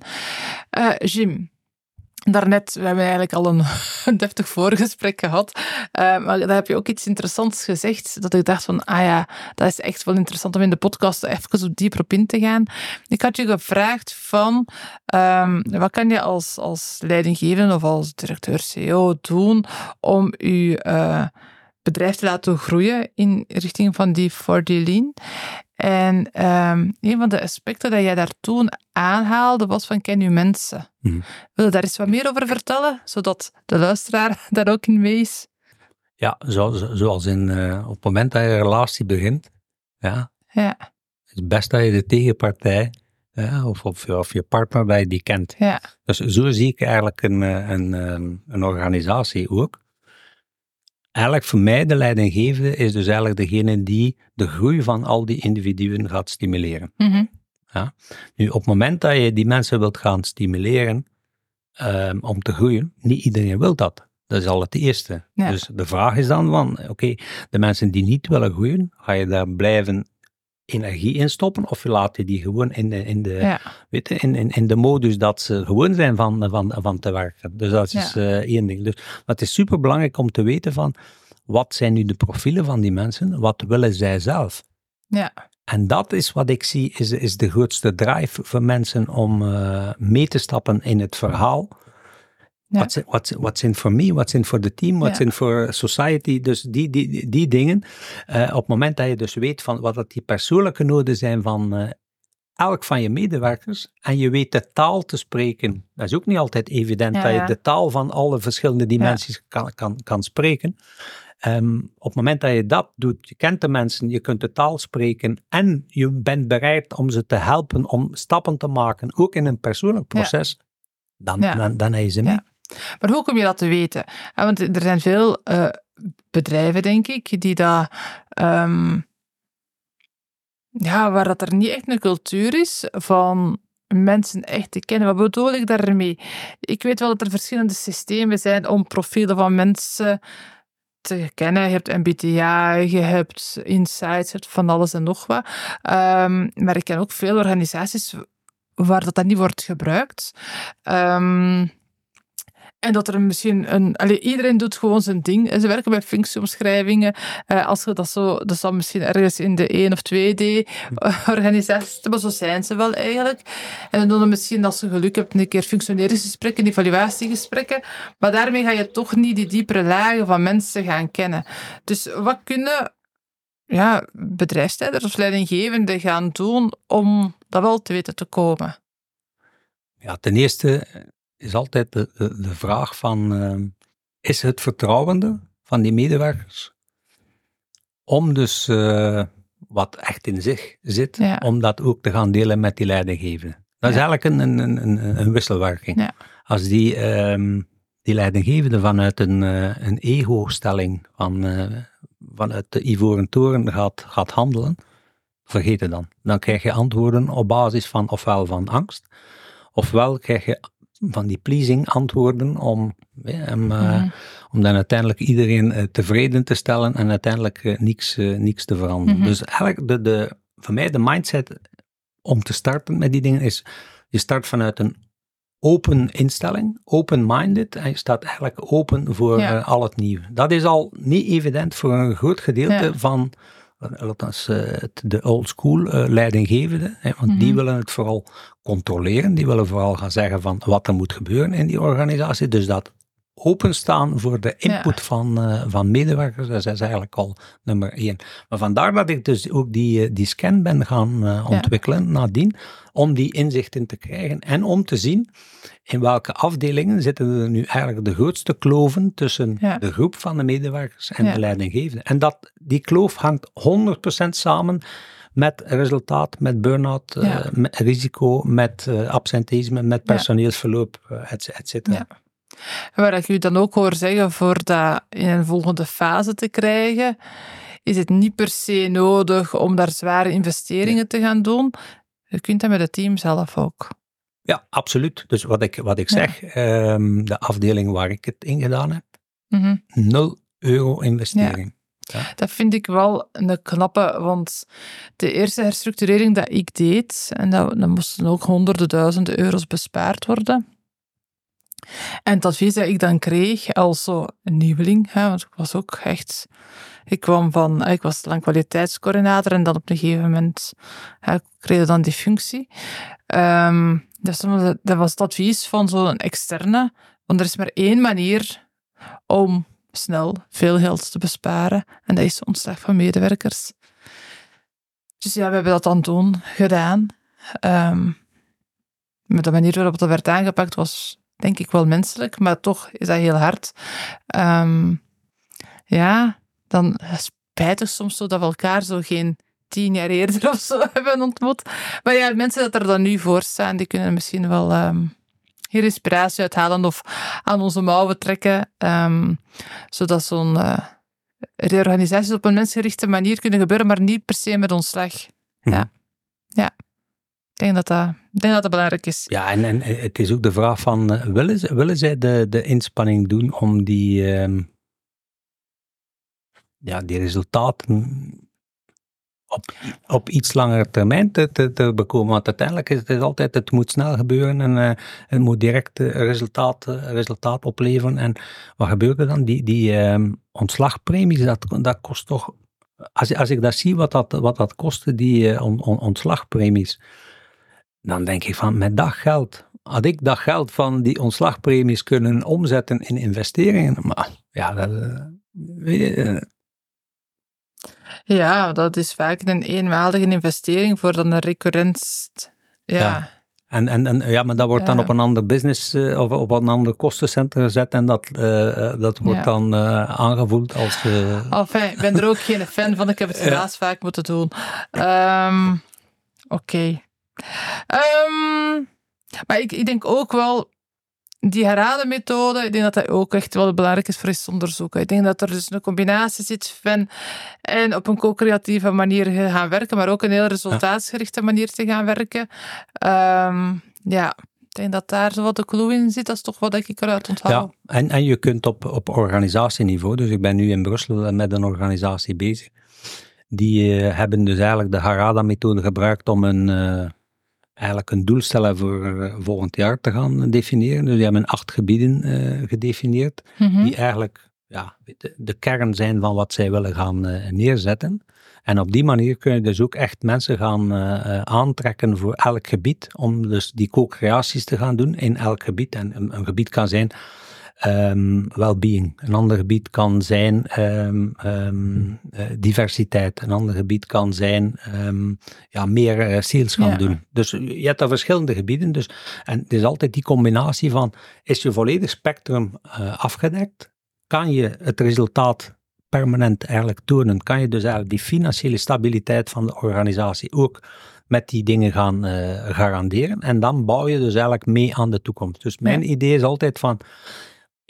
Eh, Jim, daarnet, we hebben eigenlijk al een, deftig voorgesprek gehad, eh, maar daar heb je ook iets interessants gezegd, dat ik dacht van, ah ja, dat is echt wel interessant om in de podcast even zo dieper op in te gaan. Ik had je gevraagd van, ehm, wat kan je als, als leidinggevende of als directeur CEO doen om je eh, bedrijf te laten groeien in richting van die 4D Lean? En ehm, een van de aspecten dat jij daar toen aanhaalde was van ken je mensen. Mhm. Wil je daar eens wat meer over vertellen, zodat de luisteraar daar ook in mee is? Ja, zoals, zoals in, eh, op het moment dat je een relatie begint, ja, Ja, is het best dat je de tegenpartij, ja, of, of, je- of je partner, dat je die kent. ja, Dus zo zie ik eigenlijk een, eh, een, ehm, een organisatie ook. Eigenlijk voor mij, de leidinggevende, is dus eigenlijk degene die de groei van al die individuen gaat stimuleren. mhm, Nu, op het moment dat je die mensen wilt gaan stimuleren ehm, om te groeien, niet iedereen wil dat. Dat is al het eerste. Ja. Dus de vraag is dan van, oké, de mensen die niet willen groeien, ga je daar blijven energie in stoppen of je laat je die gewoon in de, in de, ja, weet je, in, in, in de modus dat ze gewoon zijn van, van, van te werken. Dus dat is Ja. eh, één ding. Dus, maar het is super belangrijk om te weten van, wat zijn nu de profielen van die mensen? Wat willen zij zelf? Ja. En dat is wat ik zie, is, is de grootste drive voor mensen om uh, mee te stappen in het verhaal. Ja. What's, what's, what's in for me, what's in for the team, what's ja. in for society. Dus die, die, die dingen. Uh, op het moment dat je dus weet van wat dat die persoonlijke noden zijn van uh, elk van je medewerkers en je weet de taal te spreken. Dat is ook niet altijd evident ja, dat je de taal van alle verschillende dimensies kan, kan, kan spreken. Um, op het moment dat je dat doet, je kent de mensen, je kunt de taal spreken en je bent bereid om ze te helpen om stappen te maken, ook in een persoonlijk proces, dan, ja. dan, dan heb je ze mee. Maar hoe kom je dat te weten? Want er zijn veel uh, bedrijven, denk ik, die dat. Um, ja, waar dat er niet echt een cultuur is van mensen echt te kennen. Wat bedoel ik daarmee? Ik weet wel dat er verschillende systemen zijn om profielen van mensen te kennen. Je hebt MBTI, je hebt Insights, je hebt van alles en nog wat. Um, maar ik ken ook veel organisaties waar dat, dat niet wordt gebruikt. Um, en dat er misschien een. Allee, iedereen doet gewoon zijn ding. Ze werken bij functieomschrijvingen. Uh, als je dat zo. Dat zal misschien ergens in de 1 of 2D-organisatie. Maar zo zijn ze wel eigenlijk. En dan doen ze misschien, als je geluk hebt, een keer functioneringsgesprekken, evaluatiegesprekken. Maar daarmee ga je toch niet die diepere lagen van mensen gaan kennen. Dus wat kunnen ja, bedrijfsleiders of leidinggevenden gaan doen om dat wel te weten te komen? Ja, ten eerste is altijd de, de, vraag van, uh, is het vertrouwende van die medewerkers om dus uh, wat echt in zich zit, ja. om dat ook te gaan delen met die leidinggevende. Dat is eigenlijk een, een, een, een wisselwerking. Ja. Als die, um, die leidinggevende vanuit een, uh, een ego-stelling van, vanuit de Ivoren Toren gaat, gaat handelen, vergeet het dan. Dan krijg je antwoorden op basis van ofwel van angst, ofwel krijg je van die pleasing antwoorden om, om, uh, om dan uiteindelijk iedereen uh, tevreden te stellen en uiteindelijk uh, niks, niks te veranderen. Mm -hmm. Dus eigenlijk de, de, voor mij de mindset om te starten met die dingen is, je start vanuit een open instelling, open-minded, en je staat eigenlijk open voor ja. al het nieuwe. Dat is al niet evident voor een groot gedeelte ja. van althans de old school leidinggevenden, want mm -hmm. die willen het vooral controleren. Die willen vooral gaan zeggen van wat er moet gebeuren in die organisatie. Dus dat openstaan voor de input ja. van, uh, van medewerkers, dat is eigenlijk al nummer één. Maar vandaar dat ik dus ook die, uh, die scan ben gaan uh, ontwikkelen ja. nadien, om die inzichten te krijgen en om te zien in welke afdelingen zitten er nu eigenlijk de grootste kloven tussen ja. de groep van de medewerkers en de leidinggevende. En dat, die kloof hangt 100% samen met resultaat, met burn-out, uh, met risico, met absenteïsme, met personeelsverloop, uh, et cetera. Waar ik u dan ook hoor zeggen, voor dat in een volgende fase te krijgen, is het niet per se nodig om daar zware investeringen te gaan doen. Je kunt dat met het team zelf ook. Ja, absoluut. Dus wat ik, wat ik zeg, ja. um, de afdeling waar ik het in gedaan heb, mm -hmm. 0 euro investering. Ja. Dat vind ik wel een knappe, want de eerste herstructurering dat ik deed, en dat, dan moesten ook honderden duizenden euro's bespaard worden. En het advies dat ik dan kreeg als zo een nieuweling, hè, want ik was ook echt... Ik kwam van... Ik was lang kwaliteitscoördinator en dan op een gegeven moment hè, kreeg ik dan die functie. Dus dat was het advies van zo'n externe, want er is maar één manier om snel veel geld te besparen. En dat is ontslag van medewerkers. Dus ja, we hebben dat dan toen gedaan. Um, met de manier waarop dat werd aangepakt was, denk ik wel menselijk, maar toch is dat heel hard. Um, ja, dan spijtig soms zo dat we elkaar zo geen tien jaar eerder of zo hebben ontmoet. Maar ja, mensen dat er dan nu voor staan, die kunnen misschien wel um, hier inspiratie uithalen of aan onze mouwen trekken, um, zodat zo'n uh, reorganisaties op een mensgerichte manier kunnen gebeuren, maar niet per se met ontslag. Hm. Ja. ja. Ik denk dat dat, dat dat belangrijk is. Ja, en, het is ook de vraag van, uh, willen, willen zij de, de inspanning doen om die, um, ja, die resultaten op, op iets langere termijn te, te, te bekomen. Want uiteindelijk is het altijd, het moet snel gebeuren en uh, het moet direct resultaat, resultaat opleveren. En wat gebeurt er dan? Die, die uh, ontslagpremies, dat, dat kost toch, als, als ik dat zie, wat dat, wat dat kostte, die on, on, ontslagpremies, dan denk ik van, met dat geld, had ik dat geld van die ontslagpremies kunnen omzetten in investeringen, maar ja, dat, weet je, ja, dat is vaak een eenmalige investering voor dan een recurrent. Ja. En, en, en, ja, maar dat wordt dan op een ander business uh, of op een ander kostencentrum gezet en dat, uh, dat wordt dan uh, aangevoeld als... Enfin, ik ben er ook geen fan van, ik heb het helaas vaak moeten doen. Um, Oké. Okay. Um, maar ik, ik denk ook wel, die herade-methode, ik denk dat dat ook echt wel belangrijk is voor eens onderzoeken. Ik denk dat er dus een combinatie zit van en op een co-creatieve manier gaan werken, maar ook een heel resultaatsgerichte manier te gaan werken. Um, ja, ik denk dat daar zo wat de clue in zit. Dat is toch wat ik eruit onthoud. Ja, en, en je kunt op, op organisatieniveau, dus ik ben nu in Brussel met een organisatie bezig, die uh, hebben dus eigenlijk de Harada-methode gebruikt om een... Uh, eigenlijk een doel stellen voor uh, volgend jaar te gaan definiëren. Dus die hebben acht gebieden uh, gedefinieerd, mhm. die eigenlijk ja, de, de, kern zijn van wat zij willen gaan uh, neerzetten. En op die manier kun je dus ook echt mensen gaan aantrekken voor elk gebied, om dus die co-creaties te gaan doen in elk gebied. En een, een gebied kan zijn um, well-being. Een ander gebied kan zijn um, um, diversiteit. Een ander gebied kan zijn ja, meer uh, sales gaan doen. Dus je hebt daar verschillende gebieden. Dus, en het is altijd die combinatie van, is je volledig spectrum uh, afgedekt? Kan je het resultaat permanent eigenlijk tonen? Kan je dus eigenlijk die financiële stabiliteit van de organisatie ook met die dingen gaan uh, garanderen? En dan bouw je dus eigenlijk mee aan de toekomst. Dus mijn idee is altijd van,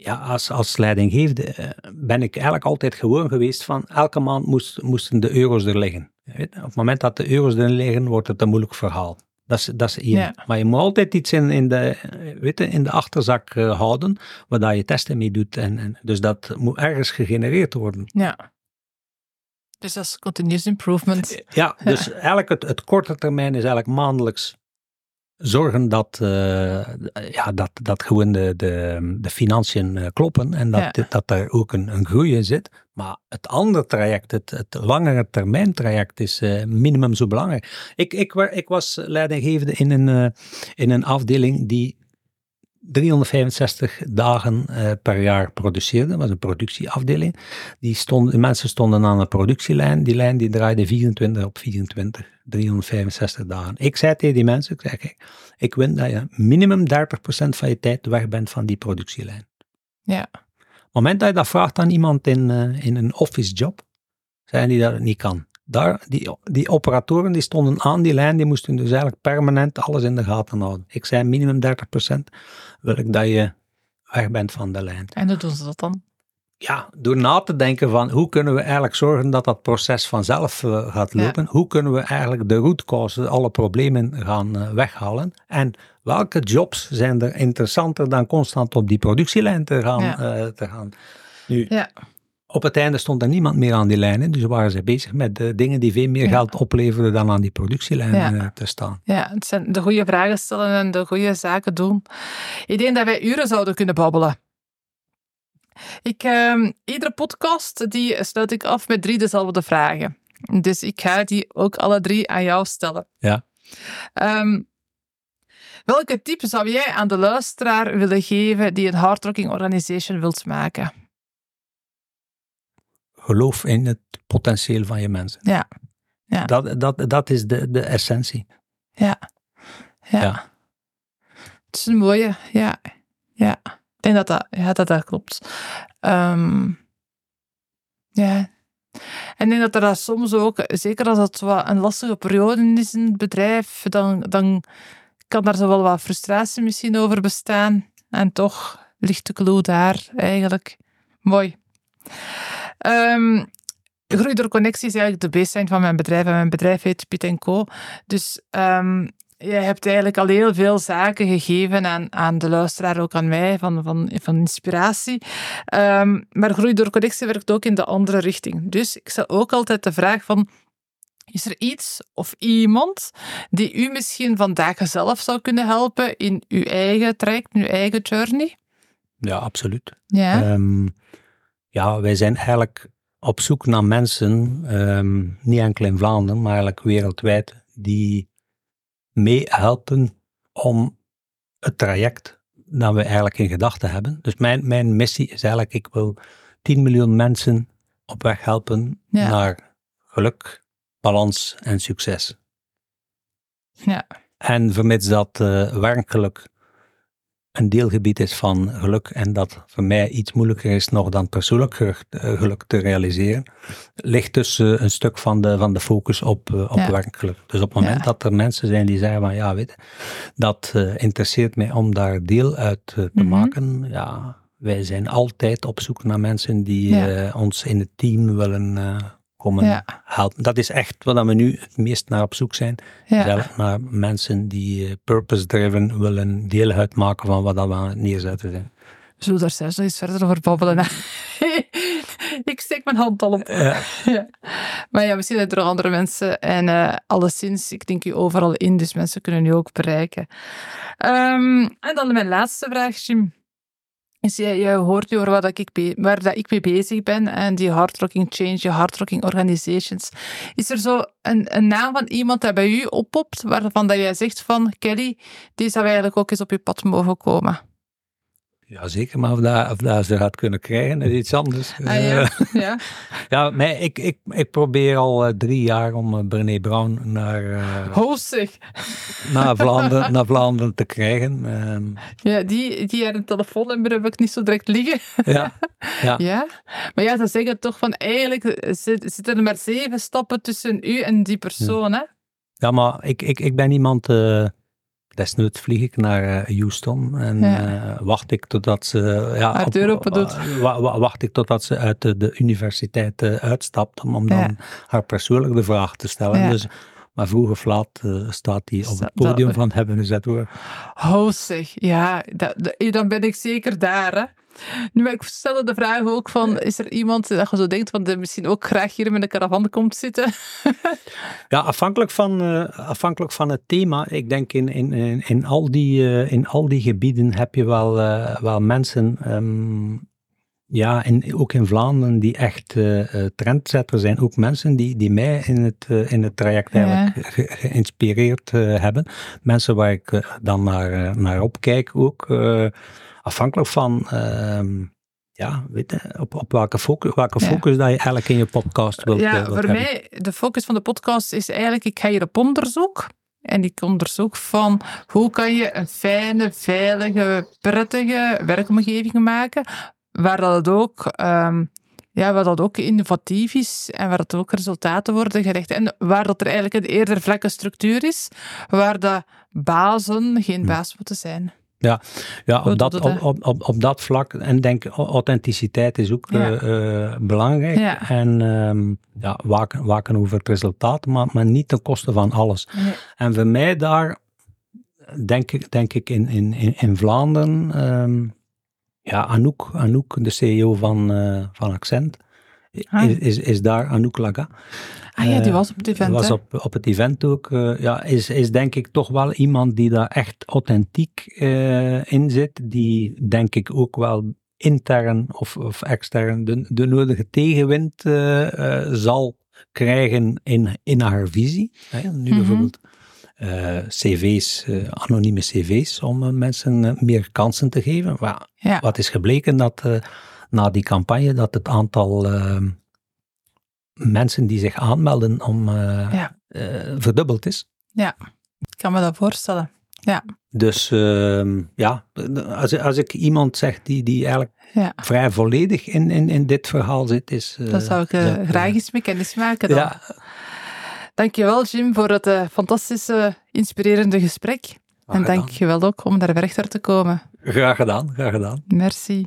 ja, als, als leidinggevende eh, ben ik eigenlijk altijd gewoon geweest van elke maand moest, moesten de euro's er liggen. Weet, op het moment dat de euro's er liggen, wordt het een moeilijk verhaal. Dat is, dat is één. Maar je moet altijd iets in, in, de, weet je, in de achterzak uh, houden, waar je testen mee doet. En, en, dus dat moet ergens gegenereerd worden. Ja. Dus dat is continuous improvement. Ja, dus eigenlijk het, het korte termijn is eigenlijk maandelijks zorgen dat, uh, ja, dat, dat gewoon de, de, de financiën uh, kloppen en dat, ja. dat er ook een, een groei in zit. Maar het andere traject, het, het langere termijn traject, is uh, minimum zo belangrijk. Ik, ik, ik was leidinggevende in een, in een afdeling die 365 dagen uh, per jaar produceerde. Dat was een productieafdeling. Die stond, de mensen stonden aan een productielijn. Die lijn die draaide 24 op 24, 365 dagen. Ik zei tegen die mensen, ik zei, kijk, ik wil dat je minimum 30% van je tijd weg bent van die productielijn. Ja. Op het moment dat je dat vraagt aan iemand in, uh, in een office job, zei die dat het niet kan daar, die, die operatoren die stonden aan die lijn, die moesten dus eigenlijk permanent alles in de gaten houden. Ik zei minimum 30% wil ik dat je weg bent van de lijn. En hoe doen ze dat dan? Ja, door na te denken van hoe kunnen we eigenlijk zorgen dat dat proces vanzelf uh, gaat lopen. Hoe kunnen we eigenlijk de root cause, alle problemen gaan uh, weghalen. En welke jobs zijn er interessanter dan constant op die productielijn te gaan. Ja. Uh, te gaan. Nu, ja. Op het einde stond er niemand meer aan die lijnen, dus waren ze bezig met de dingen die veel meer geld opleverden dan aan die productielijn eh, te staan. Ja, het zijn de goede vragen stellen en de goede zaken doen. Ik denk dat wij uren zouden kunnen babbelen. Ik, uh, iedere podcast die sluit ik af met drie dezelfde vragen. Dus ik ga die ook alle drie aan jou stellen. Ja. Um, welke tip zou jij aan de luisteraar willen geven die een hardrocking organization wilt maken? Geloof in het potentieel van je mensen. Ja. ja. Dat, dat, dat is de, de essentie. Ja. ja. ja. Het is een mooie, ja. Ja. Ik denk dat dat, ja, dat, dat klopt. Um, ja. En ik denk dat er dat soms ook, zeker als het wat een lastige periode is in het bedrijf, dan, dan kan daar zo wel wat frustratie misschien over bestaan. En toch ligt de clue daar eigenlijk. Mooi. Um, Groei door connectie is eigenlijk de baseline van mijn bedrijf. En mijn bedrijf heet Piet Co. Dus um, je hebt eigenlijk al heel veel zaken gegeven aan, aan de luisteraar, ook aan mij, van, van, van inspiratie. Um, maar groei door connectie werkt ook in de andere richting. Dus ik stel ook altijd de vraag van, Is er iets of iemand die u misschien vandaag zelf zou kunnen helpen in uw eigen traject, in uw eigen journey? Ja, absoluut. Ja. Ehm, ja, wij zijn eigenlijk op zoek naar mensen, ehm, niet enkel in Vlaanderen, maar eigenlijk wereldwijd, die meehelpen om het traject dat we eigenlijk in gedachten hebben. Dus mijn, mijn missie is eigenlijk, ik wil 10 miljoen mensen op weg helpen Ja. naar geluk, balans en succes. Ja. En vermits dat eh, werkelijk een deelgebied is van geluk en dat voor mij iets moeilijker is nog dan persoonlijk geluk, eh, geluk te realiseren, ligt dus eh, een stuk van de, van de focus op, eh, op Ja. werkgeluk. Dus op het moment Ja. dat er mensen zijn die zeggen van ja, weet je, dat interesseert mij om daar deel uit te Mhm. maken, ja, wij zijn altijd op zoek naar mensen die Ja. ons in het team willen komen Ja. helpen. Dat is echt wat we nu het meest naar op zoek zijn. Ja. Zelf naar mensen die eh, purpose-driven willen deel uitmaken van wat dat we aan het neerzetten zijn. We zullen daar zelfs nog eens verder over babbelen. ik steek mijn hand al op. Ja. Ja. Maar ja, misschien zijn er nog andere mensen. En eh alleszins, ik denk u overal in, dus mensen kunnen u ook bereiken. Ehm, en dan mijn laatste vraag, Jim. Is, je, je hoort over wat ik waar dat ik mee bezig ben en die hardrocking change, die hardrocking organizations. Is er zo een, een naam van iemand dat bij u oppopt, waarvan dat jij zegt van, Kelly, die zou eigenlijk ook eens op je pad mogen komen? Ja, zeker, maar of dat, of dat ze gaat kunnen krijgen is iets anders. Ah, ja. Eh, ja. ja, nee, ik, ik, ik probeer al eh, drie jaar om eh, Brené Brown naar, zeg. naar, Vlaanderen, naar Vlaanderen te krijgen. Ehm, Ja, die, die haar een telefoonnummer heb ik niet zo direct liggen. ja, ja. Ja? Maar ja, ze zeggen toch van eigenlijk zit- zitten er maar zeven stappen tussen u en die persoon, hè? ja, maar ik, ik, ik ben iemand... Desnoods vlieg ik naar eh, Houston en Ja. eh, wacht ik totdat ze... Ja, Haar deur open doet. wa- wa- wacht ik totdat ze uit de, de universiteit eh, uitstapt om, om dan Ja. haar persoonlijk de vraag te stellen. Ja. Dus, maar vroeg of laat eh, staat hij op het podium dat- van hebben gezet. Hoos zeg. Ja, dat, dat- dan ben ik zeker daar, hè? Nu, maar ik stel de vraag ook van, is er iemand dat je zo denkt die misschien ook graag hier met een caravan komt zitten? Ja, afhankelijk van, eh, afhankelijk van het thema. Ik denk in, in, in, in, al, die, eh, in al die gebieden heb je wel, eh, wel mensen, ehm, ja, in, ook in Vlaanderen, die echt trendsetter zijn. Ook mensen die, die mij in het, in het traject Ja. eigenlijk ge- geïnspireerd hebben. Mensen waar ik dan naar, naar opkijk ook. Eh, afhankelijk van... ehm, ja, weet je, op, op welke focus, welke Ja. focus dat je eigenlijk in je podcast wilt, eh, ja, wilt voor hebben. mij, de focus van de podcast is eigenlijk, ik ga hier op onderzoek. En ik onderzoek van hoe kan je een fijne, veilige, prettige werkomgeving maken, waar dat ook, ehm, ja, waar dat ook innovatief is en waar dat ook resultaten worden gerecht. En waar dat er eigenlijk een eerder vlakke structuur is, waar de bazen geen baas moeten zijn. Ja, Hoe op dat, op, op, op, op dat vlak. En denk, au- authenticiteit is ook Ja. eh, eh, belangrijk. Ja. En ehm, ja, waken, waken over het resultaat, maar, maar niet ten koste van alles. Nee. En voor mij daar, denk ik, denk ik in, in, in, in Vlaanderen, ehm, ja, Anouk, Anouk, de CEO van, eh, van Accent, Ah. is, is, is daar Anouk Laga. Ah ja, die Eh, was op het event, was hè? op, op het event ook. eh, ja, is, is denk ik toch wel iemand die daar echt authentiek eh, in zit. Die denk ik ook wel intern of, of extern de, de nodige tegenwind zal krijgen in, in haar visie. Hè, nu Mhm. bijvoorbeeld cv's, anonieme cv's, om mensen meer kansen te geven. Ja. wat is gebleken dat na die campagne dat het aantal mensen die zich aanmelden om eh, Ja. eh, verdubbeld is. Ik kan me dat voorstellen. Ja, Dus ehm, ja, als, als ik iemand zeg die, die eigenlijk ja. vrij volledig in, in, in dit verhaal zit, is... eh, Dat zou ik dat, graag eens mee kennis maken dan. Ja, Dankjewel Jim voor het fantastische, inspirerende gesprek. En gedaan. dankjewel ook om daar verder te komen. graag gedaan, graag gedaan. Merci.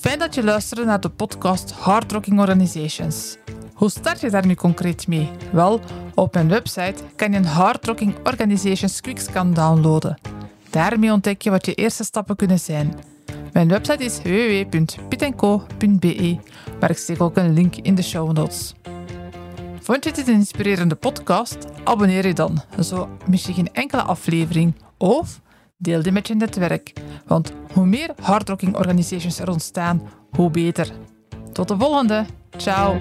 Fijn dat je luisterde naar de podcast Hard Rocking Organizations. Hoe start je daar nu concreet mee? Wel, op mijn website kan je een Hard Rocking Organizations Quickscan downloaden. Daarmee ontdek je wat je eerste stappen kunnen zijn. Mijn website is www.pitenco.be, maar ik steek ook een link in de show notes. Vond je dit een inspirerende podcast? Abonneer je dan, zo mis je geen enkele aflevering. Of deel dit met je netwerk, want hoe meer hardrocking organisations er ontstaan, hoe beter. Tot de volgende. Ciao.